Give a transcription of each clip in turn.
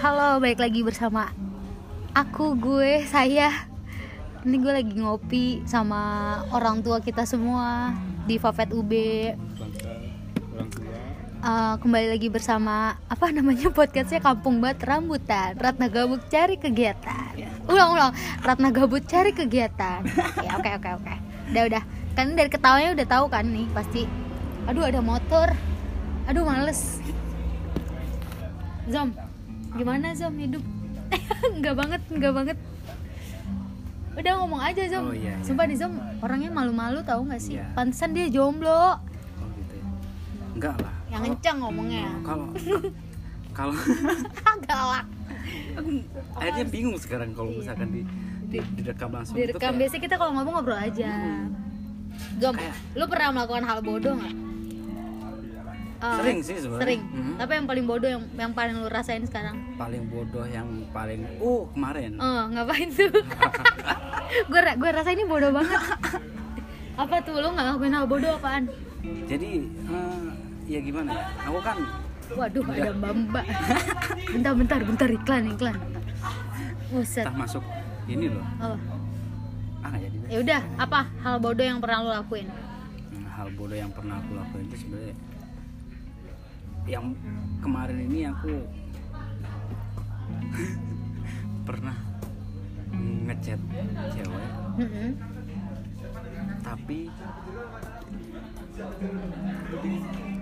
Halo, balik lagi bersama aku, gue, saya. Ini gue lagi ngopi sama orang tua kita semua di Fafet UB. tua Eh, kembali lagi bersama apa namanya podcastnya Kampung Bat Rambutan. Ratna Gabut cari kegiatan. Ulang ulang. Ratna Gabut cari kegiatan. Ya oke oke oke. Udah udah. Kan dari ketawanya udah tahu kan nih pasti. Aduh ada motor. Aduh males. Zom gimana Zom? Hidup? Enggak banget enggak banget. Udah ngomong aja Zom. Oh, iya, iya. sumpah nih Zom orangnya malu-malu tahu nggak sih? Iya. pantesan dia jomblo. Oh gitu ya. Enggak lah. Yang kenceng ngomongnya. Kalau kalau galak aku akhirnya bingung sekarang kalau Iya. misalkan di, di direkam langsung itu direkam. kayak- biasanya kita kalau ngomong ngobrol aja. Gom, Kayak- lu pernah melakukan hal bodoh nggak Eh, Sering sih sebenarnya. sering. Mhm. tapi yang paling bodoh yang yang paling lu rasain sekarang? Paling bodoh yang paling uh kemarin. Oh ngapain tuh? Gue gue rasa ini bodoh banget. Apa tuh? Lu nggak ngelakuin hal bodoh apaan? Jadi eh, ya gimana? Ya aku kan waduh Udah. ada mbak mbak. Bentar bentar bentar. Iklan iklan. Buset. masuk ini loh. Oh. ah jadi ya udah apa hal bodoh yang pernah lu lakuin? Hmm, hal bodoh yang pernah aku lakuin itu sebenarnya yang kemarin ini aku pernah ngechat cewek. Tapi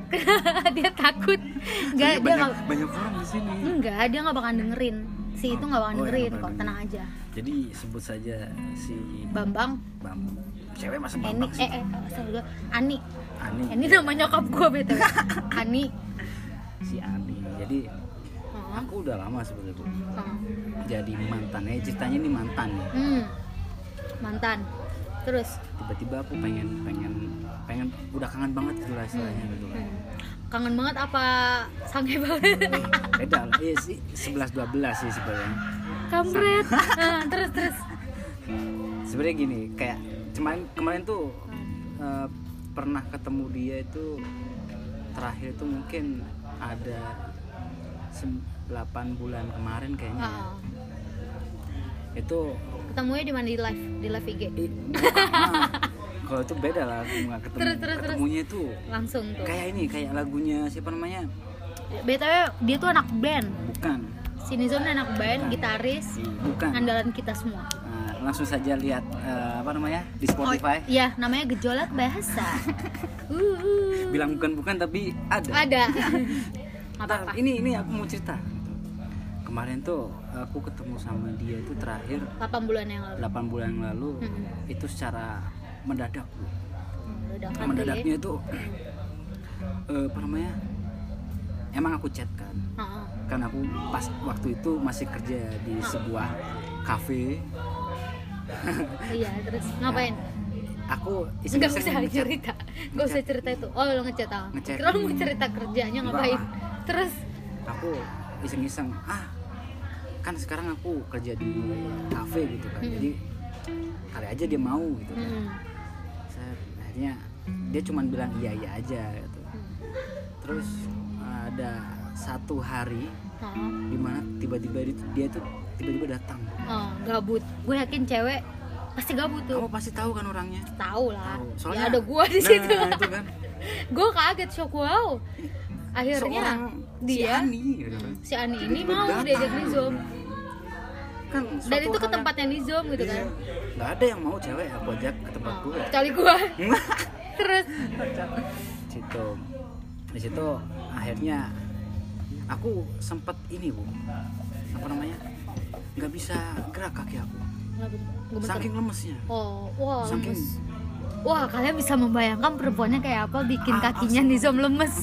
dia takut. Nggak dia banyak, nggak banyak orang di sini. Enggak dia nggak bakalan dengerin. Si itu nggak bakalan Oh, dengerin. nggak kok bakalan tenang aja. Jadi sebut saja si Bambang. Bam cewek masa Eni Bambang sih. eh eh sorry gue Ani. Ani. Ini nama nyokap gue btw Ani si Ani jadi aku udah lama sebenarnya Bu. jadi mantannya ceritanya ini mantan ya. Hmm. mantan. Terus? Tiba-tiba aku pengen pengen pengen udah kangen banget gitu lah istilahnya gitu hmm. kangen banget apa sange banget? Beda lah. Iya sih 11 12 sih sebenarnya. Kampret. Nah, terus terus. Sebenarnya gini kayak kemarin kemarin tuh eh, pernah ketemu dia itu terakhir tuh mungkin ada 8 bulan kemarin kayaknya ya. oh. itu ketemunya di mana? Di live di live IG i- nah, kalau itu beda lah nggak ketemu. Terus, terus, terus. ketemunya itu langsung tuh. kayak ini kayak lagunya siapa namanya? Btw dia tuh anak band. Bukan. Sinizon anak band Bukan. gitaris bukan. andalan kita semua. Nah, langsung saja lihat eh, apa namanya di Oh, Spotify iya, namanya gejolak bahasa. Uh, bilang bukan bukan tapi ada ada. Ini ini aku mau cerita kemarin tuh aku ketemu sama dia itu terakhir 8 bulan yang lalu. 8 bulan yang lalu Mm-mm. itu secara mendadak. Hmm, Udah kan mendadaknya itu eh, apa namanya emang aku chat kan Heeh. kan aku pas waktu itu masih kerja di sebuah kafe Iya, terus ngapain? aku Enggak iseng-iseng usah ngechat. cerita. Enggak usah cerita itu. Oh, lo ngechat ah. Ngechat. Kira lo mau cerita kerjanya Enggak. ngapain? Terus aku iseng-iseng ah kan sekarang aku kerja di kafe gitu kan Mm-mm. jadi kali aja dia mau gitu kan hmm. saya akhirnya dia cuman bilang iya iya aja gitu Hmm. terus ada satu hari Heeh. di mana tiba-tiba dia tuh tiba-tiba datang Oh, gabut. Gue yakin cewek pasti gabut tuh. kamu pasti tahu kan orangnya Tahu lah. Tahu. Ya ada gua di nah, situ. itu kan gue kaget shock wow. Akhirnya seorang dia si Ani gitu kan si Ani ini Tiba-tiba mau datang. diajak Nizom kan dan itu ke tempatnya Nizom yang- gitu Iya. kan nggak ada yang mau cewek aku ajak ke tempat oh, gue kali gua terus situ di situ akhirnya aku sempet ini bu apa namanya nggak bisa gerak kaki aku. Gemeter saking lemesnya. Oh wah saking lemes. Wah kalian bisa membayangkan perempuannya kayak apa bikin Ah, kakinya asli. Nizom lemes.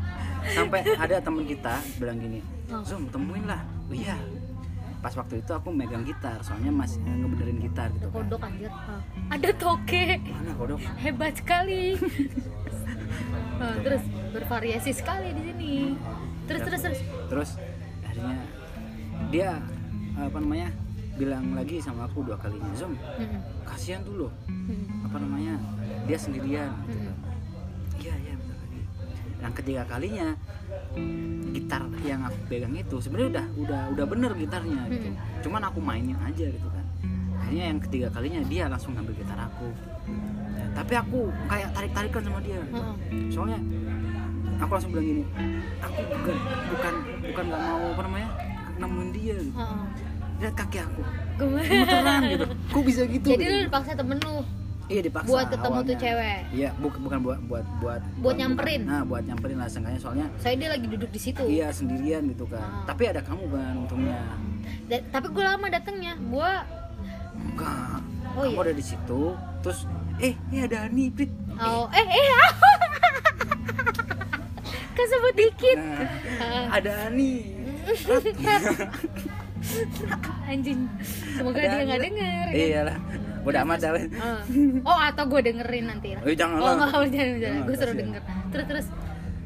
Sampai ada temen kita bilang gini Oh. Zoom temuin lah. Oh, iya. Pas waktu itu aku megang gitar soalnya masih ngebenerin gitar gitu kan. Kodok anjir. Ah. ada toke. Mana kodok? Hebat sekali. Ah, terus bervariasi sekali di sini. Terus terus terus. terus akhirnya dia apa namanya bilang lagi sama aku dua kalinya Zoom Mm-mm. kasihan tuh loh. Apa namanya dia sendirian gitu. Iya iya lagi. Yang ketiga kalinya gitar yang aku pegang itu sebenarnya udah udah udah bener gitarnya gitu. Cuman aku mainin aja gitu kan. Akhirnya yang ketiga kalinya dia langsung ngambil gitar aku. Ya, tapi aku kayak tarik tarikan sama dia gitu. Soalnya aku langsung bilang gini aku bukan bukan bukan nggak mau apa namanya nemuin dia gitu. Lihat kaki aku gemeteran gitu kok bisa gitu Jadi gitu. lu dipaksa temen lu iya dipaksa buat ketemu tuh awalnya. cewek. iya bu- bukan buat buat buat Buat nyamperin. nah buat nyamperin lah seenggaknya soalnya Saya dia lagi duduk di situ. iya sendirian gitu kan Ah. tapi ada kamu kan untungnya Da- tapi gue lama datangnya. Gue enggak Oh, kamu iya? ada di situ terus eh eh ada Ani Prit oh eh eh kesebut dikit. nah, ada Ani Anjing. Semoga Ada dia nggak Ani. denger. kan? iyalah udah amat dah Ah. Oh atau gue dengerin nanti. Eh, jangan Oh lah. nggak jangan jangan. Jangan, Gue suruh denger. Terus terus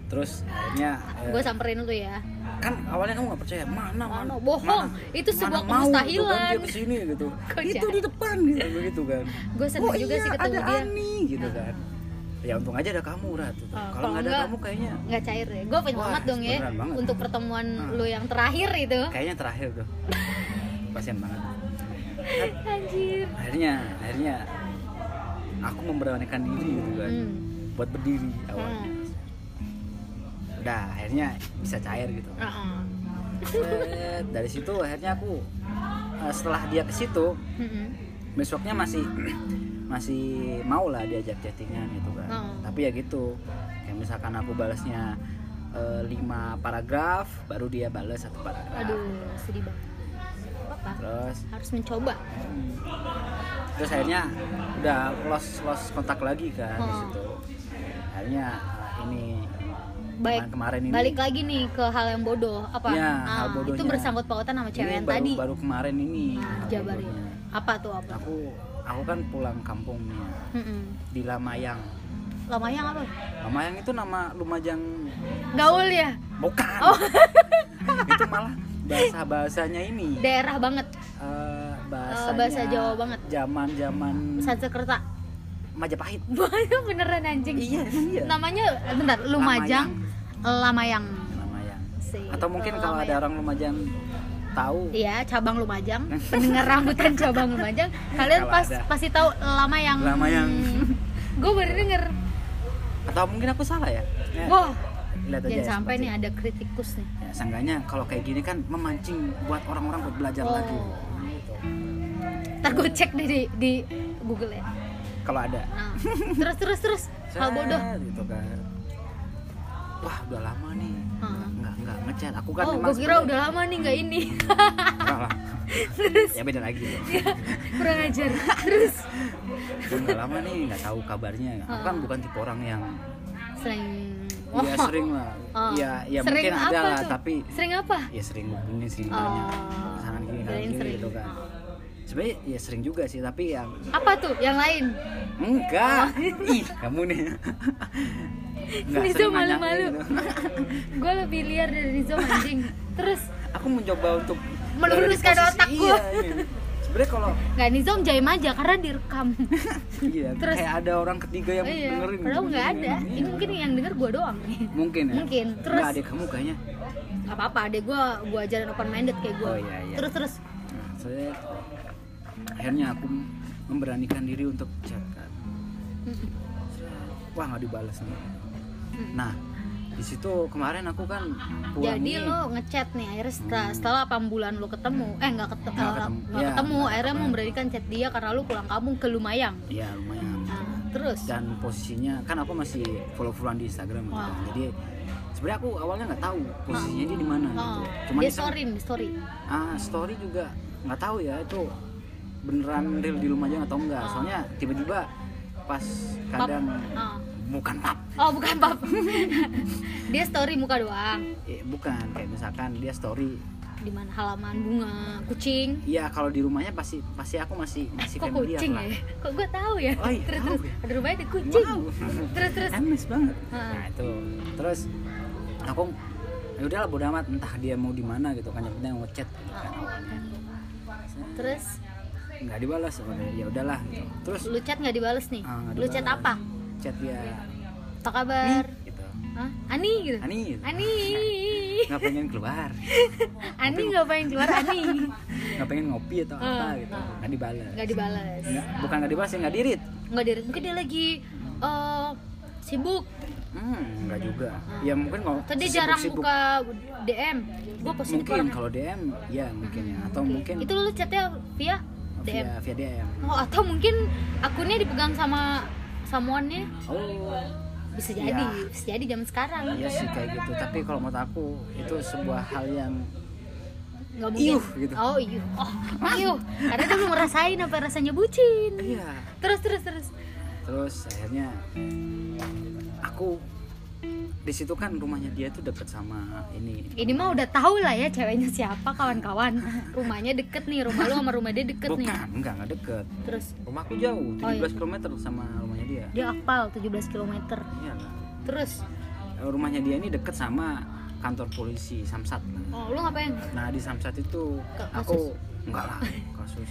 terus akhirnya eh, gue samperin lu ya. kan awalnya kamu gak percaya mana Mana? mana Bohong. Itu sebuah mau gitu kan kemustahilan. ke sini gitu Kok itu jahat? di depan gitu begitu kan Gue seneng oh juga iya sih ketemu ada dia. Ani gitu kan ya untung aja ada kamu Rat gitu. Ah, kalau nggak ada kamu kayaknya nggak cair ya gue pengen banget dong ya banget. untuk pertemuan Ah. lu yang terakhir itu kayaknya terakhir tuh pasien banget anjir akhirnya akhirnya aku memberanikan diri gitu kan hmm. buat berdiri awalnya Hmm. udah akhirnya bisa cair gitu Uh-uh. Set, dari situ akhirnya aku eh, setelah dia ke situ Mm-mm. besoknya masih masih mau lah diajak chattingan gitu kan. Oh. tapi ya gitu. Kayak misalkan aku balasnya eh, lima paragraf baru dia balas satu paragraf. Aduh sedih banget. Apa? Terus? Harus mencoba. Hmm, terus akhirnya udah lost lost kontak lagi kan di Oh. situ. Akhirnya eh, ini baik. kemarin, ini. Balik lagi nih ke hal yang bodoh. Apa? Ya, Ah, hal bodohnya. itu bersangkut pautan sama cewek yang baru, tadi. baru kemarin ini Nah, jabarin. apa tuh apa? Aku aku kan pulang kampung nih Mm-mm. di Lamayang. Lamayang apa? Lamayang itu nama Lumajang. Gaul ya? Bukan. Oh. itu malah bahasa bahasanya ini. Daerah banget. Eh, bahasanya bahasa Jawa banget. zaman zaman Sansekerta Majapahit beneran anjing. Iya iya. Namanya bentar Lumajang Lamayang. Lamayang. Si, atau mungkin kalau Lamayang. ada orang Lumajang tahu Iya, cabang Lumajang. Pendengar rambutan cabang Lumajang, kalian Kalau pas ada. pasti tahu Lamayang. Lamayang. Gue baru denger. atau mungkin aku salah ya, ya Wah, lihat aja jangan ya, sampai seperti- nih ada kritikus nih. ya, seenggaknya kalau kayak gini kan memancing buat orang-orang buat belajar Oh. lagi. Ntar gue cek deh di, di Google ya. kalau ada Nah, terus terus terus hal bodoh. gitu kan wah udah lama nih Hmm. nggak nggak ngechat aku kan Oh, memang gue kira udah lama nih nggak ini. Enggak lah. ya beda lagi Kurang ajar. Terus Udah nggak lama nih nggak tahu kabarnya aku kan bukan tipe orang yang sering. ya sering lah Oh. ya ya Sering mungkin ada lah tapi Sering apa? ya sering ini sering Oh. nanya pasangan gini kan gini gitu kan sebenarnya ya sering juga sih tapi yang Apa tuh? Yang lain? enggak Oh. ih kamu nih Nggak nanyain malu-malu. gue lebih liar dari Rizo anjing. Terus aku mencoba untuk Meluruskan otak gua. iya, ini. sebenarnya kalau nggak Nizom jaim aja karena direkam. iya Terus- kayak ada orang ketiga yang iya. dengerin Padahal nggak ada. Iya. Ini mungkin yang denger gue doang nih. mungkin ya Mungkin. Terus Nggak, adik kamu kayaknya nggak apa-apa. Adek gue gue ajarin open minded kayak gue. Oh, iya, iya. Terus terus. Nah, saya akhirnya aku memberanikan diri untuk chat kan. Wah nggak dibalas nih. Nah di situ kemarin aku kan pulang Jadi nih. lo ngechat nih akhirnya setelah, Hmm. setelah 8 bulan lo ketemu eh nggak ketemu Nggak nggak ketemu. ketemu, Ya, nggak akhirnya ketemu. memberanikan chat dia karena lo pulang kampung ke Lumayang Iya lumayan. nah, terus Dan posisinya kan aku masih follow followan di Instagram gitu. Wah. kan. Jadi sebenarnya aku awalnya nggak tahu posisinya dia di mana oh, gitu. Cuma dia story nih story ah story juga nggak tahu ya itu beneran real di Lumajang atau enggak. Ah. Soalnya tiba-tiba pas Pap. kadang Ah. Bukan pap oh bukan pap dia story muka doang. Eh, bukan. Kayak misalkan dia story. Di mana halaman bunga kucing. Iya kalau di rumahnya pasti pasti aku masih masih kok familiar kucing lah. ya? Kok gue tahu ya? Oh iya, terus tahu terus. ada rumahnya ada kucing. Wow. terus terus. Emes banget. Ah. Nah itu. Terus aku ya udahlah bodo amat. Entah dia mau di mana gitu kan. Yang penting ngechat. Gitu kan terus? Nggak dibalas. Ya udahlah gitu. Terus? Lu chat nggak dibales nih? Ah, lu chat dibalas. apa Chat dia. Apa kabar? Gitu. Hah? Ani gitu? Ani gitu. Ani. Nggak pengen keluar. Ani nggak pengen keluar Ani. Nggak pengen ngopi atau apa Ah, gitu. ah. nggak dibalas nggak dibalas Nggak- bukan nggak dibalas ya nggak dirit. Nggak diri mungkin dia lagi eh, sibuk. Hmm nggak juga. Ya mungkin kalau tadi sibuk- jarang sibuk. buka DM gue positif mungkin kalau DM ya mungkin ya. Atau Oke. mungkin itu lu chatnya via DM via via DM oh atau mungkin akunnya dipegang sama samuannya oh. bisa jadi Iya. bisa jadi zaman sekarang. Iya sih kayak gitu. Tapi kalau menurut aku itu sebuah hal yang nggak mungkin. Iuh, gitu. oh iya oh iuh? Karena dia belum ngerasain apa rasanya bucin. Iya. Terus terus terus. Terus akhirnya aku di situ kan rumahnya dia tuh deket sama ini. Ini mah udah tahu lah ya ceweknya siapa kawan-kawan. Rumahnya deket nih rumah lu sama rumah dia deket nih. Bukan enggak enggak deket. Terus? Rumahku jauh 17 Oh, iya. km sama rumahnya dia. Dia apal 17 km iya terus? Rumahnya dia ini deket sama kantor polisi Samsat. Oh lu ngapain? Nah di Samsat itu Ke- aku enggak lah kasus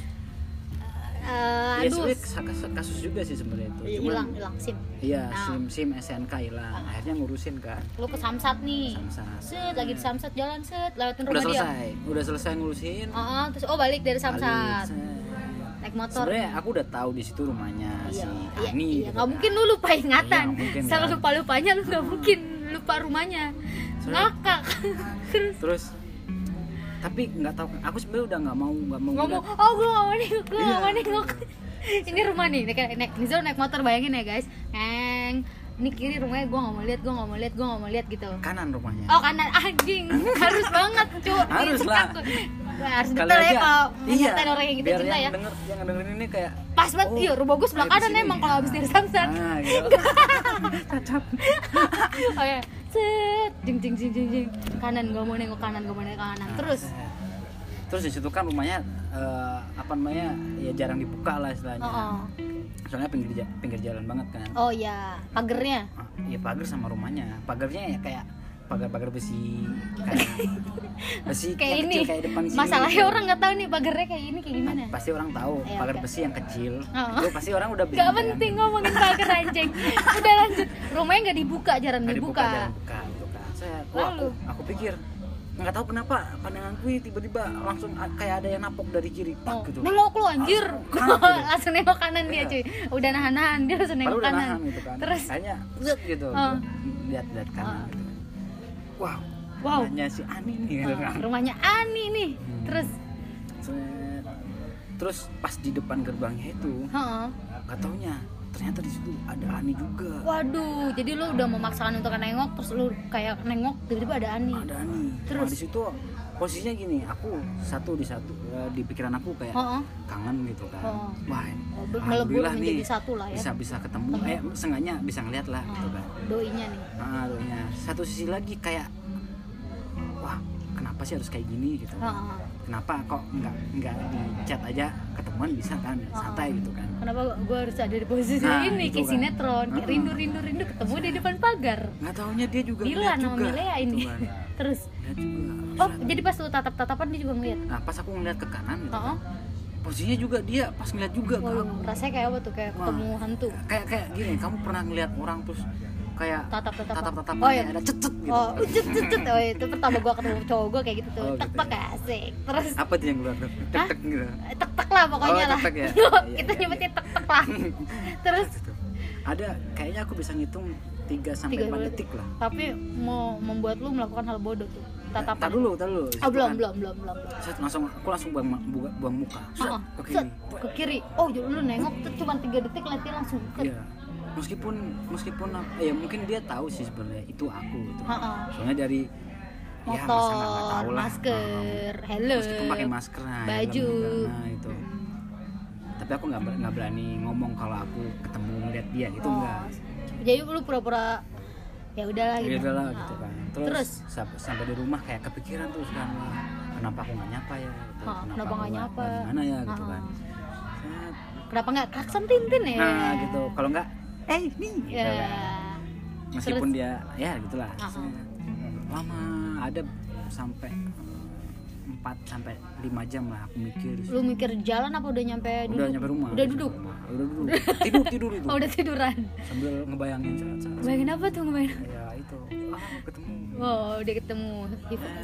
Eh, ya aduh kasus, kasus juga sih sebenarnya itu hilang hilang sim Iya, Nah. SIM SIM SNK hilang. Akhirnya ngurusin kan. lu ke samsat nih Samsat. set lagi di samsat jalan set lewatin Udah rumah dia selesai, udah selesai ngurusin. oh, oh, terus oh balik dari samsat balik, naik motor Sebenarnya aku udah tahu di situ rumahnya iya si iya, Ani. iya. gitu nggak kan. mungkin lu lupa ingatan Iya, selalu kan. lupa lupanya lu nggak mungkin lupa rumahnya ngakak terus Terus tapi nggak tahu aku sebenarnya udah nggak mau nggak mau ngomong ngeliat. oh gue gak mau nengok gue gak Iya. mau nengok ini rumah nih naik naik Nizal naik motor bayangin ya guys. Eng ini kiri rumahnya gue gak mau lihat gue gak mau lihat gue gak mau lihat gitu. Kanan rumahnya. oh kanan. Anjing harus banget cu Harus lah. Harus detail ya kalau iya, orang yang kita biar cinta yang ya. denger, yang dengerin ini kayak pas banget. Oh, iya rumah gue sebelah kanan emang kalau habis dari samsat Nah, gitu. Oh ya set jeng jeng jeng jeng jeng kanan gue mau nengok kanan gue mau nengok kanan Nah, terus set. Terus di situ kan rumahnya eh, apa namanya ya jarang dibuka lah istilahnya. oh, oh. Soalnya pinggir pinggir jalan banget kan. oh ya pagernya Ah, ya pagar sama rumahnya pagarnya ya kayak pagar-pagar besi kayak besi kayak yang ini. kecil kayak depan sini. Masalahnya gitu. orang nggak tahu nih pagernya kayak ini kayak gimana. Pasti orang tahu Iya, pagar besi yang kecil. Oh. itu pasti orang udah bisa Gak bayangin. penting ngomongin pagar anjing. Udah lanjut. Rumahnya gak dibuka, jarang Nggak dibuka, jarang buka gitu kan. Saya aku, aku pikir nggak tahu kenapa pandanganku ini tiba-tiba langsung kayak ada yang napok dari kiri pak Oh, gitu. Nengok lu anjir. Langsung kanan gitu. Langsung nengok kanan dia Iya. cuy Udah nahan-nahan, dia langsung nengok kanan. nahan gitu kan. Terus? Kayaknya gitu. Oh. lihat lihat kanan Oh. gitu kan wow. Wow. Hanya si Ani nih. Gitu kan Rumahnya Ani nih. Hmm. Terus? Terus pas di depan gerbangnya itu heeh. nggak taunya ternyata di situ ada Ani juga. Waduh Jadi lu udah memaksakan untuk nengok Terus lu kayak nengok Tiba-tiba ada Ani. Ada Ani. Terus? Nah, di situ posisinya gini aku satu di satu eh, di pikiran aku kayak Heeh. kangen gitu kan Oh. wah ini Oh, alhamdulillah nih satu lah ya bisa bisa ketemu eh sengaja bisa ngeliat lah gitu kan Doinya nih nah, aduhnya. satu sisi lagi kayak wah kenapa sih harus kayak gini gitu Heeh. kenapa kok nggak nggak di chat aja ketemuan bisa kan santai gitu kan Kenapa gue harus ada di posisi Nah, ini itu kayak kan. sinetron, kayak Heeh. rindu rindu rindu ketemu di depan pagar. nggak taunya dia juga Dilan sama juga Milea ini. gitu kan. Terus, juga oh jadi pas lu tatap tatapan dia juga ngeliat. nah pas aku ngeliat ke kanan gitu kan, posisinya juga dia pas ngeliat juga waduh, aku rasanya kayak apa tuh kayak Wah. ketemu hantu. kayak kayak gini kamu pernah ngeliat orang terus kayak Tatap tatapan. tatap tatapan Oh iya. ada cecet gitu Oh, cet cet cet. Oh itu pertama gua ketemu cowok gua kayak gitu tuh. Oh, tek gitu tek ya. asik. Terus apa tuh yang keluar tek tek gitu tek tek lah pokoknya Oh, lah. tek-tek ya? Iya, Kita iya, nyebutnya tek tek lah. Terus Gitu. ada kayaknya aku bisa ngitung 3 sampai Tiga 4 dulu. detik lah tapi mau membuat lu melakukan hal bodoh tuh. Tatapan. Tar dulu tar dulu Oh, belum, kan, belum, belum, belum, belum. set, langsung aku langsung buang, buang, buang muka set, Heeh. ke Set, kiri ke kiri. Oh, jadi lu nengok tuh cuma 3 detik liatnya langsung ke Iya. Meskipun meskipun ya mungkin dia tahu sih sebenarnya itu aku gitu. Heeh. Soalnya dari ya, motor, tahu lah. masker, Heeh. helm, Meskipun pakai masker nah, helm baju. juga. Nah, itu. Tapi aku nggak ber- nggak berani ngomong kalau aku ketemu ngeliat dia gitu Oh, enggak. Jadi lu pura-pura ya udahlah Ya gitu. udahlah Nah, gitu kan. Terus, Terus? sam- sampai di rumah kayak kepikiran terus kan kenapa aku nggak nyapa ya gitu. Kenapa nggak nyapa? Gimana ya gitu kan. Set. Kenapa nggak klakson tintin ya? Nah, gitu. Kalau nggak eh nih gitu Ya. kan. meskipun Terus? dia ya gitulah lama ada sampai 4 sampai 5 jam lah aku mikir. Lu mikir jalan apa udah nyampe duduk? udah nyampe rumah. Udah duduk. udah duduk. Tidur tidur itu. Oh, udah tiduran. sambil ngebayangin saat Bayangin apa tuh ngebayangin? ya itu. Ketemu. Wow dia ketemu.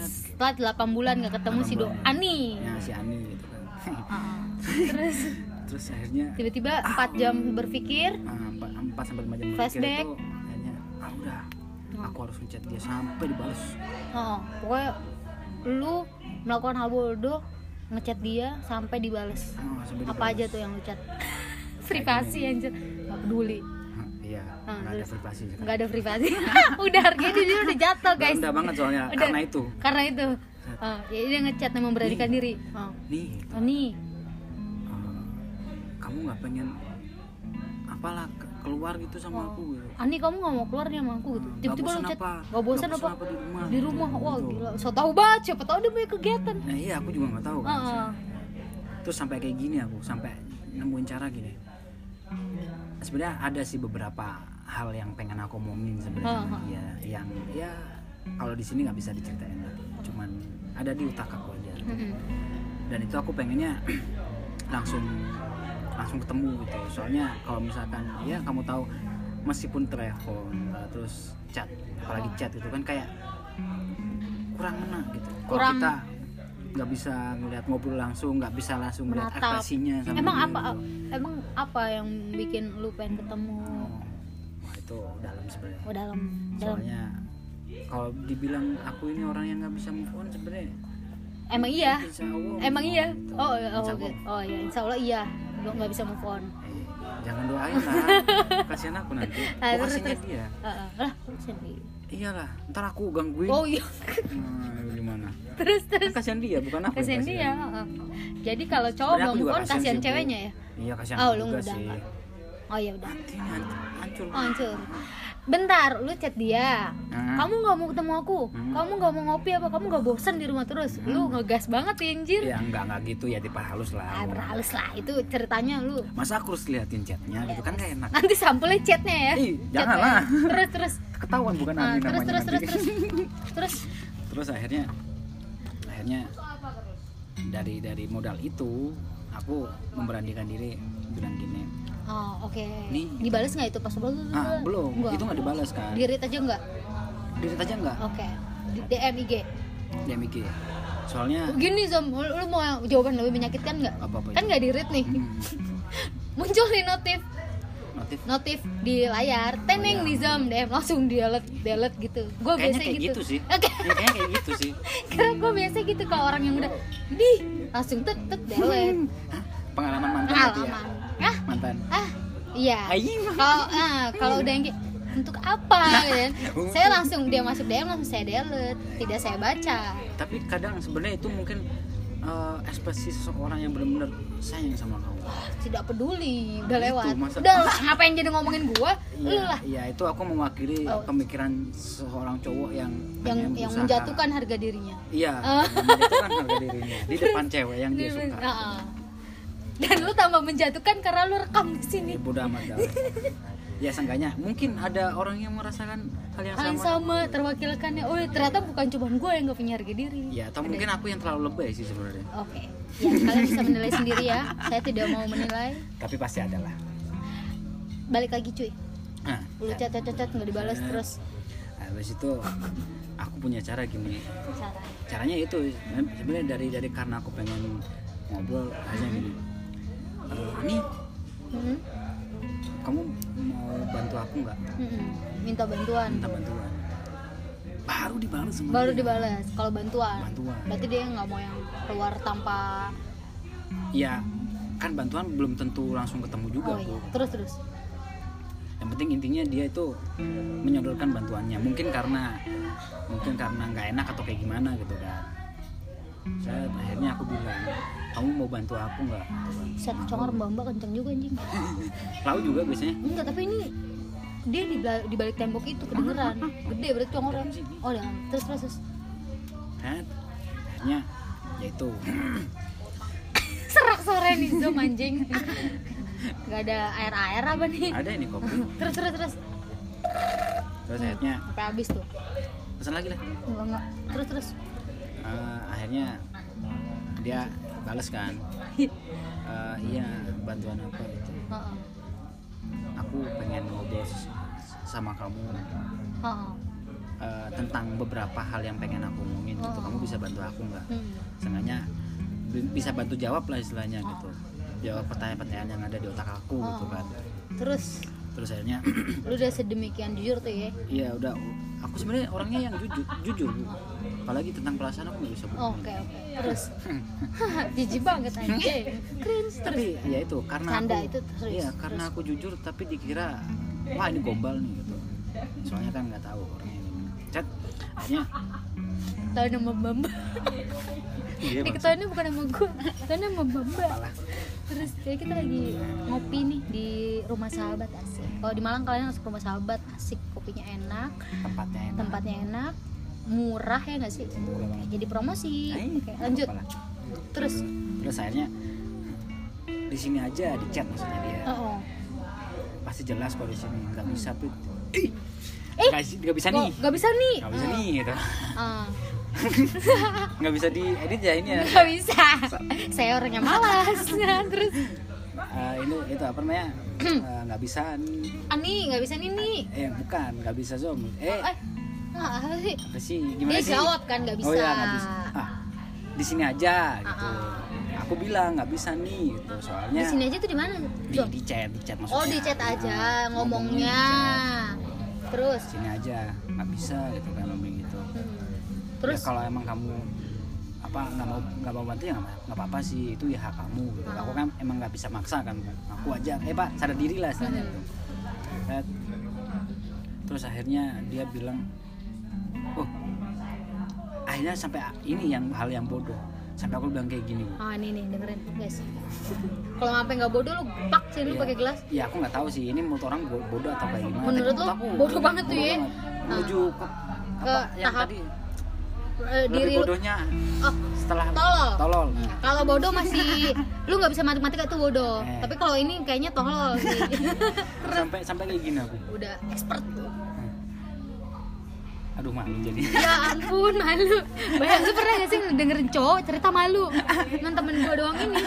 Setelah 8 bulan gak ketemu si Do Ani. Ya si Ani gitu kan. Ah, terus? Terus akhirnya tiba-tiba 4 jam berpikir. ah, empat empat sampai lima jam berpikir Flashback. itu akhirnya ah udah. Aku harus ngechat dia sampai dibalas. Oh, pokoknya lu melakukan hal bodoh ngechat dia sampai dibales. Sampai apa aja tuh yang lu chat? Privasi anjir. gak peduli. Ah, iya Ah, nggak ada privasi. Nggak ada privasi. Udah harganya dia udah jatuh guys. rendah banget soalnya Udah. karena itu. Karena itu. Oh, jadi dia ngechat yang memberanikan diri. Oh. nih oh nih. Ah, kamu nggak pengen apalah keluar gitu sama aku gitu. Ani kamu gak mau keluar nih sama aku gitu? Tiba-tiba lu chat gak bosan apa? apa di rumah? di rumah? Gitu. wah gila. So tau banget siapa tau dia punya kegiatan. Nah iya aku juga nggak tahu kan. Heeh. terus sampai kayak gini aku sampai nemuin cara gini. Sebenarnya ada sih beberapa hal yang pengen aku omongin sebenarnya sama Heeh. dia. Yang ya kalau di sini nggak bisa diceritain lah. Cuman ada di otak aku aja. Mm-mm. dan itu aku pengennya langsung langsung ketemu gitu. Soalnya kalau misalkan ya kamu tahu meskipun telepon uh, terus chat apalagi chat itu kan kayak kurang enak gitu. Kalau Kurang- kita nggak bisa ngeliat ngobrol langsung nggak bisa langsung Menatap. ekspresinya sama emang apa gitu. emang apa yang bikin lu pengen ketemu? Oh, wah itu dalam sebenarnya. Oh dalam. Soalnya kalau dibilang aku ini orang yang nggak bisa move on sebenarnya. Emang iya? Insya Allah. Emang iya? Gitu. oh oh. Allah. oh ya insya Allah iya lu nggak bisa move on. Eh, jangan doain lah. Kasihan aku nanti. Ah, aku kasihnya terus. dia. Heeh. lah lu sendiri iyalah ntar aku gangguin. Oh iya. Nah, gimana? Terus terus. kan kasihan dia bukan aku kasihan dia heeh. jadi kalau cowok belum move on kasihan kasihan ceweknya ya? Iya kasihan Oh, lu juga udah sih. enggak. oh ya udah. Hancur. Oh hancur bentar lu chat dia. Nah, kamu nggak mau ketemu aku? Hmm. kamu nggak mau ngopi apa? Kamu nggak bosan di rumah terus? Lu ngegas banget ya anjir. Ya enggak enggak gitu ya diperhalus ah, lah berhalus lah itu ceritanya lu. Masa aku harus liatin chatnya gitu kan gak enak? Nanti sampulnya chatnya ya. Ih, Chatnya. janganlah. terus terus. Ketahuan bukan Ah, Ani terus terus terus nanti. terus. Terus. Terus akhirnya akhirnya dari dari modal itu aku memberanikan diri bilang gini oh oke. Nih. dibales nggak itu pas belum ah belum. Enggak. itu nggak dibalas kan? Di read aja nggak? Dirit aja nggak? Oke. Di DM IG dia mikir soalnya gini Zom. Lu, lu mau jawaban lebih menyakitkan nggak? Apa apa kan nggak di read nih. Hmm, muncul nih notif. Notif? Notif di layar. Teneng Oh, iya. nih Zom. DM langsung delete delete gitu. Gue biasa kayak gitu, gitu sih. Oke. Ya, kayaknya kayak gitu sih. Karena gue biasa gitu kalau orang yang udah di langsung tet tet delete pengalaman mantan berarti ya? Ah mantan. Ah iya. Kalau ah kalau udah yang untuk apa? Kan. Saya langsung dia masuk DM langsung saya delete. Tidak saya baca. Tapi kadang sebenarnya itu mungkin eh, ekspresi seseorang yang benar-benar sayang sama kamu. Tidak peduli. Udah Gitu, lewat. masa- udah lah ngapain jadi ngomongin gua? Iya, lah. iya itu aku mewakili Oh. pemikiran seorang cowok yang yang pengen yang berusaha. menjatuhkan harga dirinya. Iya, Oh. menjatuhkan harga dirinya. Di depan cewek yang dia suka. Ah. Dan lu tambah menjatuhkan karena lu rekam di sini. Ya amat dah. Ya seenggaknya. Mungkin ada orang yang merasakan hal yang hal yang sama. sama terwakilkannya. Oh ternyata bukan cuma gue yang gak punya harga diri. Ya, atau mungkin aku yang terlalu lebay sih sebenarnya. oke. Ya kalian bisa menilai sendiri ya. Saya tidak mau menilai. Tapi pasti ada lah. balik lagi cuy. Nah, lu chat chat chat chat nggak dibalas terus. Habis itu aku punya cara gini. cara. Caranya itu sebenarnya dari dari karena aku pengen ngobrol akhirnya gini. "Eh, nih, Hmm, kamu mau bantu aku nggak? hmm, minta bantuan. Minta bantuan. Baru dibalas sama baru dibalas kalau bantuan. Bantuan. berarti dia nggak mau yang keluar tanpa ya kan bantuan belum tentu langsung ketemu juga oh iya. Terus terus. Yang penting intinya dia itu menyodorkan bantuannya. Mungkin karena mungkin karena nggak enak atau kayak gimana gitu kan saya akhirnya aku bilang kamu mau bantu aku nggak? Set congor mbak mbak kenceng juga anjing. Tahu juga biasanya. Enggak tapi ini dia di, di balik tembok itu kedengeran. Gede berarti congornya oh dan terus terus, terus. akhirnya ya itu serak sore nih zoom anjing. Nggak ada air air apa nih? Ada ini kopi. Terus terus terus. Terus akhirnya. Sampai habis tuh. Pesan lagi lah. Enggak enggak terus terus Eh, akhirnya dia balas kan. Eh, iya bantuan apa gitu. Heeh. aku pengen ngobrol sama kamu. Eh, tentang beberapa hal yang pengen aku omongin gitu. Oh. kamu bisa bantu aku nggak? Hmm. Bi- bisa bantu jawab lah istilahnya gitu. Jawab pertanyaan-pertanyaan yang ada di otak aku gitu kan. Terus? Terus akhirnya lu udah sedemikian jujur tuh ya? Iya udah. Aku sebenarnya orangnya yang jujur. Jujur. Apalagi tentang perasaan aku nggak bisa bohong oke oke. Terus? Jijik banget anjing. Cringe terus. tapi ya itu karena Canda aku, itu serius, iya karena aku jujur tapi dikira wah ini gombal nih gitu. Soalnya kan nggak tahu orangnya gimana. Chat akhirnya tahu nama Bamba. Iya ini ketahuannya bukan nama gue tahu nama Bamba. Terus kayak kita lagi ngopi nih di rumah sahabat asik. Kalau di Malang kalian harus ke rumah sahabat asik kopinya enak tempatnya enak. tempatnya enak murah ya nggak sih? Murah banget. jadi promosi. Nah, oke lanjut. apalah. terus? Terus akhirnya di sini aja di chat maksudnya dia. Oh, oh. pasti jelas kalau di sini nggak bisa Prit. eh nggak bisa nih. nggak bisa nih? Nggak bisa nih gitu. Ah, nggak bisa di edit ya ini ya? Nggak bisa. Saya orangnya malas. Terus? Eh, itu itu apa namanya? Eh, nggak bisa nih. Ani nggak bisa nih nih. Eh bukan nggak bisa zoom eh eh sih apa sih? Gimana dia sih? jawab kan nggak bisa oh ya nggak bisa. Ah, di sini aja gitu. Ah, aku bilang nggak bisa nih gitu. Soalnya di sini aja tuh di mana? Di, di chat di chat maksudnya oh di chat aja Ah, ngomongnya. terus? Di sini aja nggak bisa gitu kan ngomong gitu. Hmm. terus terus? kalau emang kamu apa nggak mau nggak mau bantu ya nggak apa-apa sih itu ya hak kamu gitu. Ah. aku kan emang nggak bisa maksa kan aku aja. Eh pak sadar diri lah istilahnya Hmm. gitu. Terus akhirnya dia bilang oh akhirnya sampai ini yang hal yang bodoh. Sampai aku bilang kayak gini. Ah ini nih dengerin guys. Kalau sampai nggak bodoh lu pak sih lu Iya. pakai gelas. Ya aku nggak tahu sih ini menurut orang bo- bodoh atau kayak gimana? Menurut lo aku bodoh banget tuh ya? banget. menuju ke, Ke apa yang tahap tadi? lebih diri lu bodohnya oh setelah tolol. tolol. Kalau bodoh masih lu nggak bisa matematika itu bodoh. Eh. tapi kalau ini kayaknya tolol sih. Sampai sampai kayak gini aku. Udah expert aduh malu jadi. Ya ampun malu. Banyak lu pernah gak sih dengerin cowok cerita malu? Non temen gua doang ini.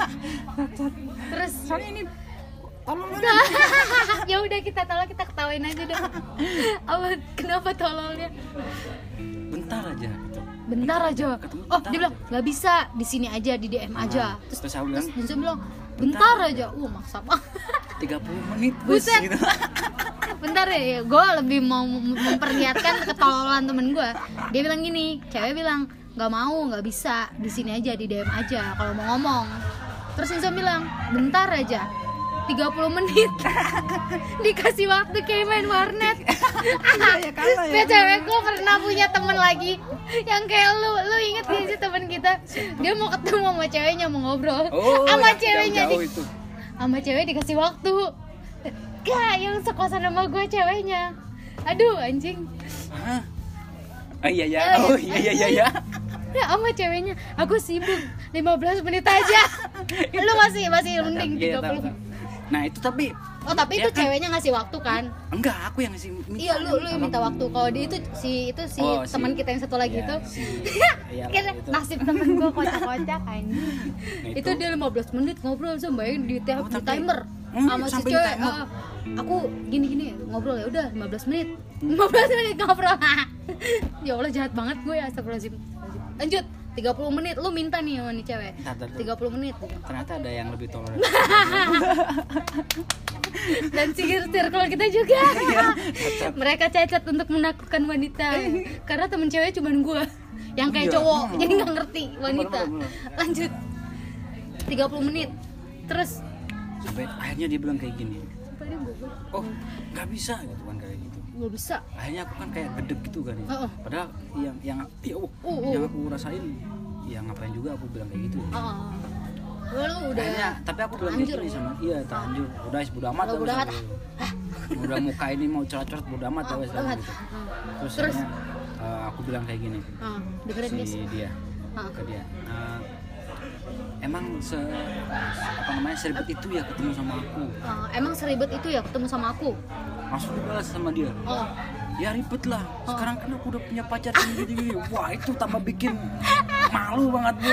Terus? Soalnya ini tolol ya udah kita tolol kita ketawain aja deh apa kenapa tololnya bentar aja gitu. Bentar aja. Oh dia bilang nggak bisa di sini aja di dm aja. Nah, terus terus aku bilang terus bilang bentar aja. Uh maksa banget. 30 menit bus Buset. gitu. Bentar ya gue lebih mau mem- memperlihatkan ketololan temen gue dia bilang gini cewek bilang nggak mau nggak bisa. Di sini aja di dm aja kalau mau ngomong. Terus Insan bilang bentar aja 30 menit. Dikasih waktu kayak main warnet. Ya kalah ya. Cewek gue pernah punya temen lagi yang kayak lu lu inget gak sih temen kita? Dia mau ketemu sama ceweknya mau ngobrol. Oh sama ceweknya di- itu. Sama cewek dikasih waktu. Gak, yang sekosan sama gue ceweknya. Aduh anjing. Hah? Oh iya ya, Ya, oh ya. iya iya iya. Ya sama ceweknya. Aku sibuk 15 menit aja. Lu masih masih mending Iya, tahu, 30 tahu. Nah itu tapi Oh tapi Dia itu kan- ceweknya ngasih waktu kan? Enggak aku yang ngasih minta. Iya lu lu yang minta waktu. Kalau dia itu si itu si Oh, si- teman kita yang satu lagi Iya, itu si- iya, Kan itu. nasib temen gue kocak-kocak anjing. Nah, itu. Dia 15 menit ngobrol sama bayangin di, Oh, di timer. Hmm, sama si cewek ah, aku gini gini ngobrol. Ya udah 15 menit. 15 menit ngobrol. Ya Allah jahat banget gue ya astagfirullahaladzim. Lanjut 30 menit lu minta nih sama nih cewek. Ntar. 30 menit. Ternyata ada yang lebih toleran. dan sihir circle kita juga. Iya, mereka cacat untuk menaklukkan wanita. Karena temen cewek cuman gue yang kayak Iya. cowok. Hmm. jadi nggak ngerti wanita. lanjut. 30 menit. Terus. Sampai akhirnya dia bilang kayak gini. Oh, nggak bisa gitu kan. Nggak bisa Akhirnya aku kan kayak gedek gitu kan. ya. Heeh. Padahal yang yang ya, Uh, uh. yang aku rasain ya ngapain juga aku bilang kayak gitu. oh lu udah Akhirnya, tapi aku bilang gini ya? sama iya terlanjur udah bodo amat bodo amat, udah muka ini mau coret-coret bodo amat gitu. Hmm. terus, Terus? akhirnya, eh, aku bilang kayak gini guys si dia Ah. ke dia "Eh, emang se apa namanya seribet itu ya ketemu sama aku? Ah, emang seribet itu ya ketemu sama aku? Langsung dibalas sama dia? Oh. Ya ribet lah. Oh. sekarang kan aku udah punya pacar gini wah itu tambah bikin malu banget bu.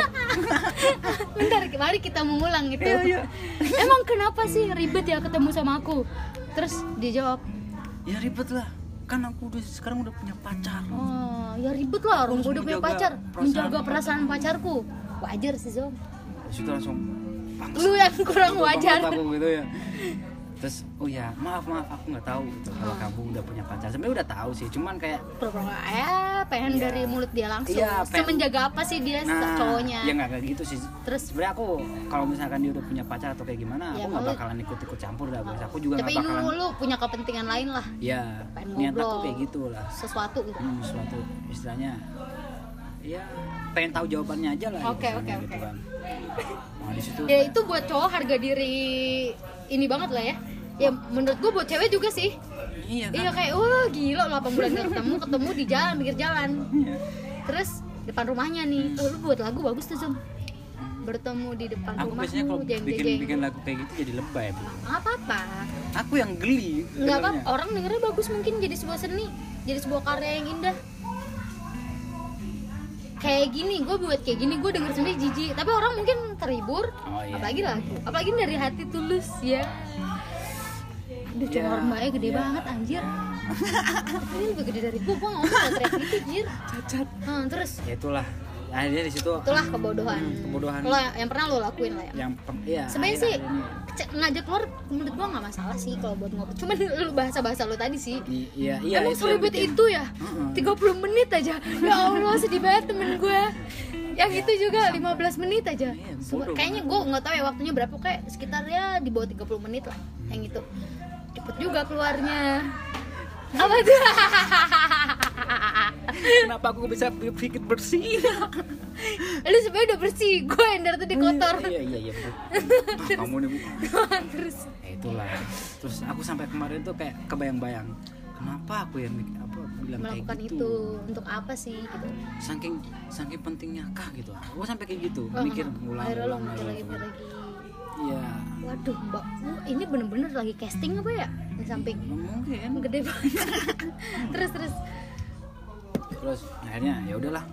Bentar mari kita mengulang itu. Iya, iya. emang kenapa sih ribet ya ketemu sama aku? Terus dia jawab. Ya ribet lah. Kan aku udah sekarang udah punya pacar. Oh ya ribet lah. Orang udah punya pacar. menjaga perasaan pacarku. Wajar sih Zom Terus itu langsung "Bangsat, lu yang kurang wajar. aku gitu ya. Terus oh ya maaf maaf aku nggak tahu gitu kalau Ah. kamu udah punya pacar. Sebenarnya udah tahu sih cuman kayak pura-pura ya pengen Iya. dari mulut dia langsung. Iya, pengen- semenjaga apa sih dia nah cowoknya? ya nggak kayak gitu sih. Terus? Sebenarnya aku kalau misalkan dia udah punya pacar atau kayak gimana Ya, aku nggak bakalan ikut ikut campur dah guys aku juga tapi lu, bakalan lu punya kepentingan lain lah. Ya niat aku kayak gitu lah. sesuatu. Gitu hmm, suatu istilahnya ya pengen tahu jawabannya aja lah Oke, istilahnya oke, gitu oke. kan. nah di situ ya itu buat cowok harga diri ini banget lah ya. Ya menurut gue buat cewek juga sih. Iya kan? Iya kayak wah gila 8 bulan gak ketemu ketemu di jalan pinggir jalan. Iya. terus depan rumahnya nih. Oh, lu buat lagu bagus tuh Zoom bertemu di depan aku biasanya kalau rumahmu jeng bikin jeng bikin lagu kayak gitu jadi lebay apa apa aku yang geli nggak apa orang dengernya bagus mungkin jadi sebuah seni jadi sebuah karya yang indah kayak gini gue buat kayak gini gue denger sendiri jijik. Tapi orang mungkin terhibur Oh, iya. apalagi lagu apalagi dari hati tulus ya. Aduh, Iya, cuma mbaknya gede iya. banget anjir. Ini lebih gede dari gue, gue ngomong gak teriak gitu anjir cacat. Hmm, Terus, ya itulah akhirnya di situ itulah kebodohan Hmm, kebodohan. Lo yang pernah lo lakuin lah ya yang iya Sebenarnya sih ngajak keluar menurut gua nggak masalah sih kalau buat ngobrol. Cuman lu bahasa-bahasa lu tadi sih. I- iya iya Emang seribet itu ya? Heeh. 30 menit aja. Ya Allah sedih banget temen gue. Yang itu juga 15 menit aja. Sumpah, bodoh Kayaknya gue nggak tahu ya waktunya berapa kayak sekitar ya di bawah 30 menit lah. Yang itu cepet juga keluarnya. Apa tuh? kenapa aku bisa pikir bersih lu sebenarnya udah bersih, gue yang dari tadi kotor. iya iya iya betul Ah, kamu nih bu Terus ya itulah terus aku sampai kemarin tuh kayak kebayang-bayang kenapa aku yang apa bilang melakukan kayak gitu itu untuk apa sih gitu? saking saking pentingnya kah gitu aku sampai kayak gitu Oh, mikir ngulang mikir lagi, lagi. iya Waduh, mbak, ini bener-bener lagi casting apa ya di samping? mungkin Gede banget. terus terus. Terus akhirnya ya udahlah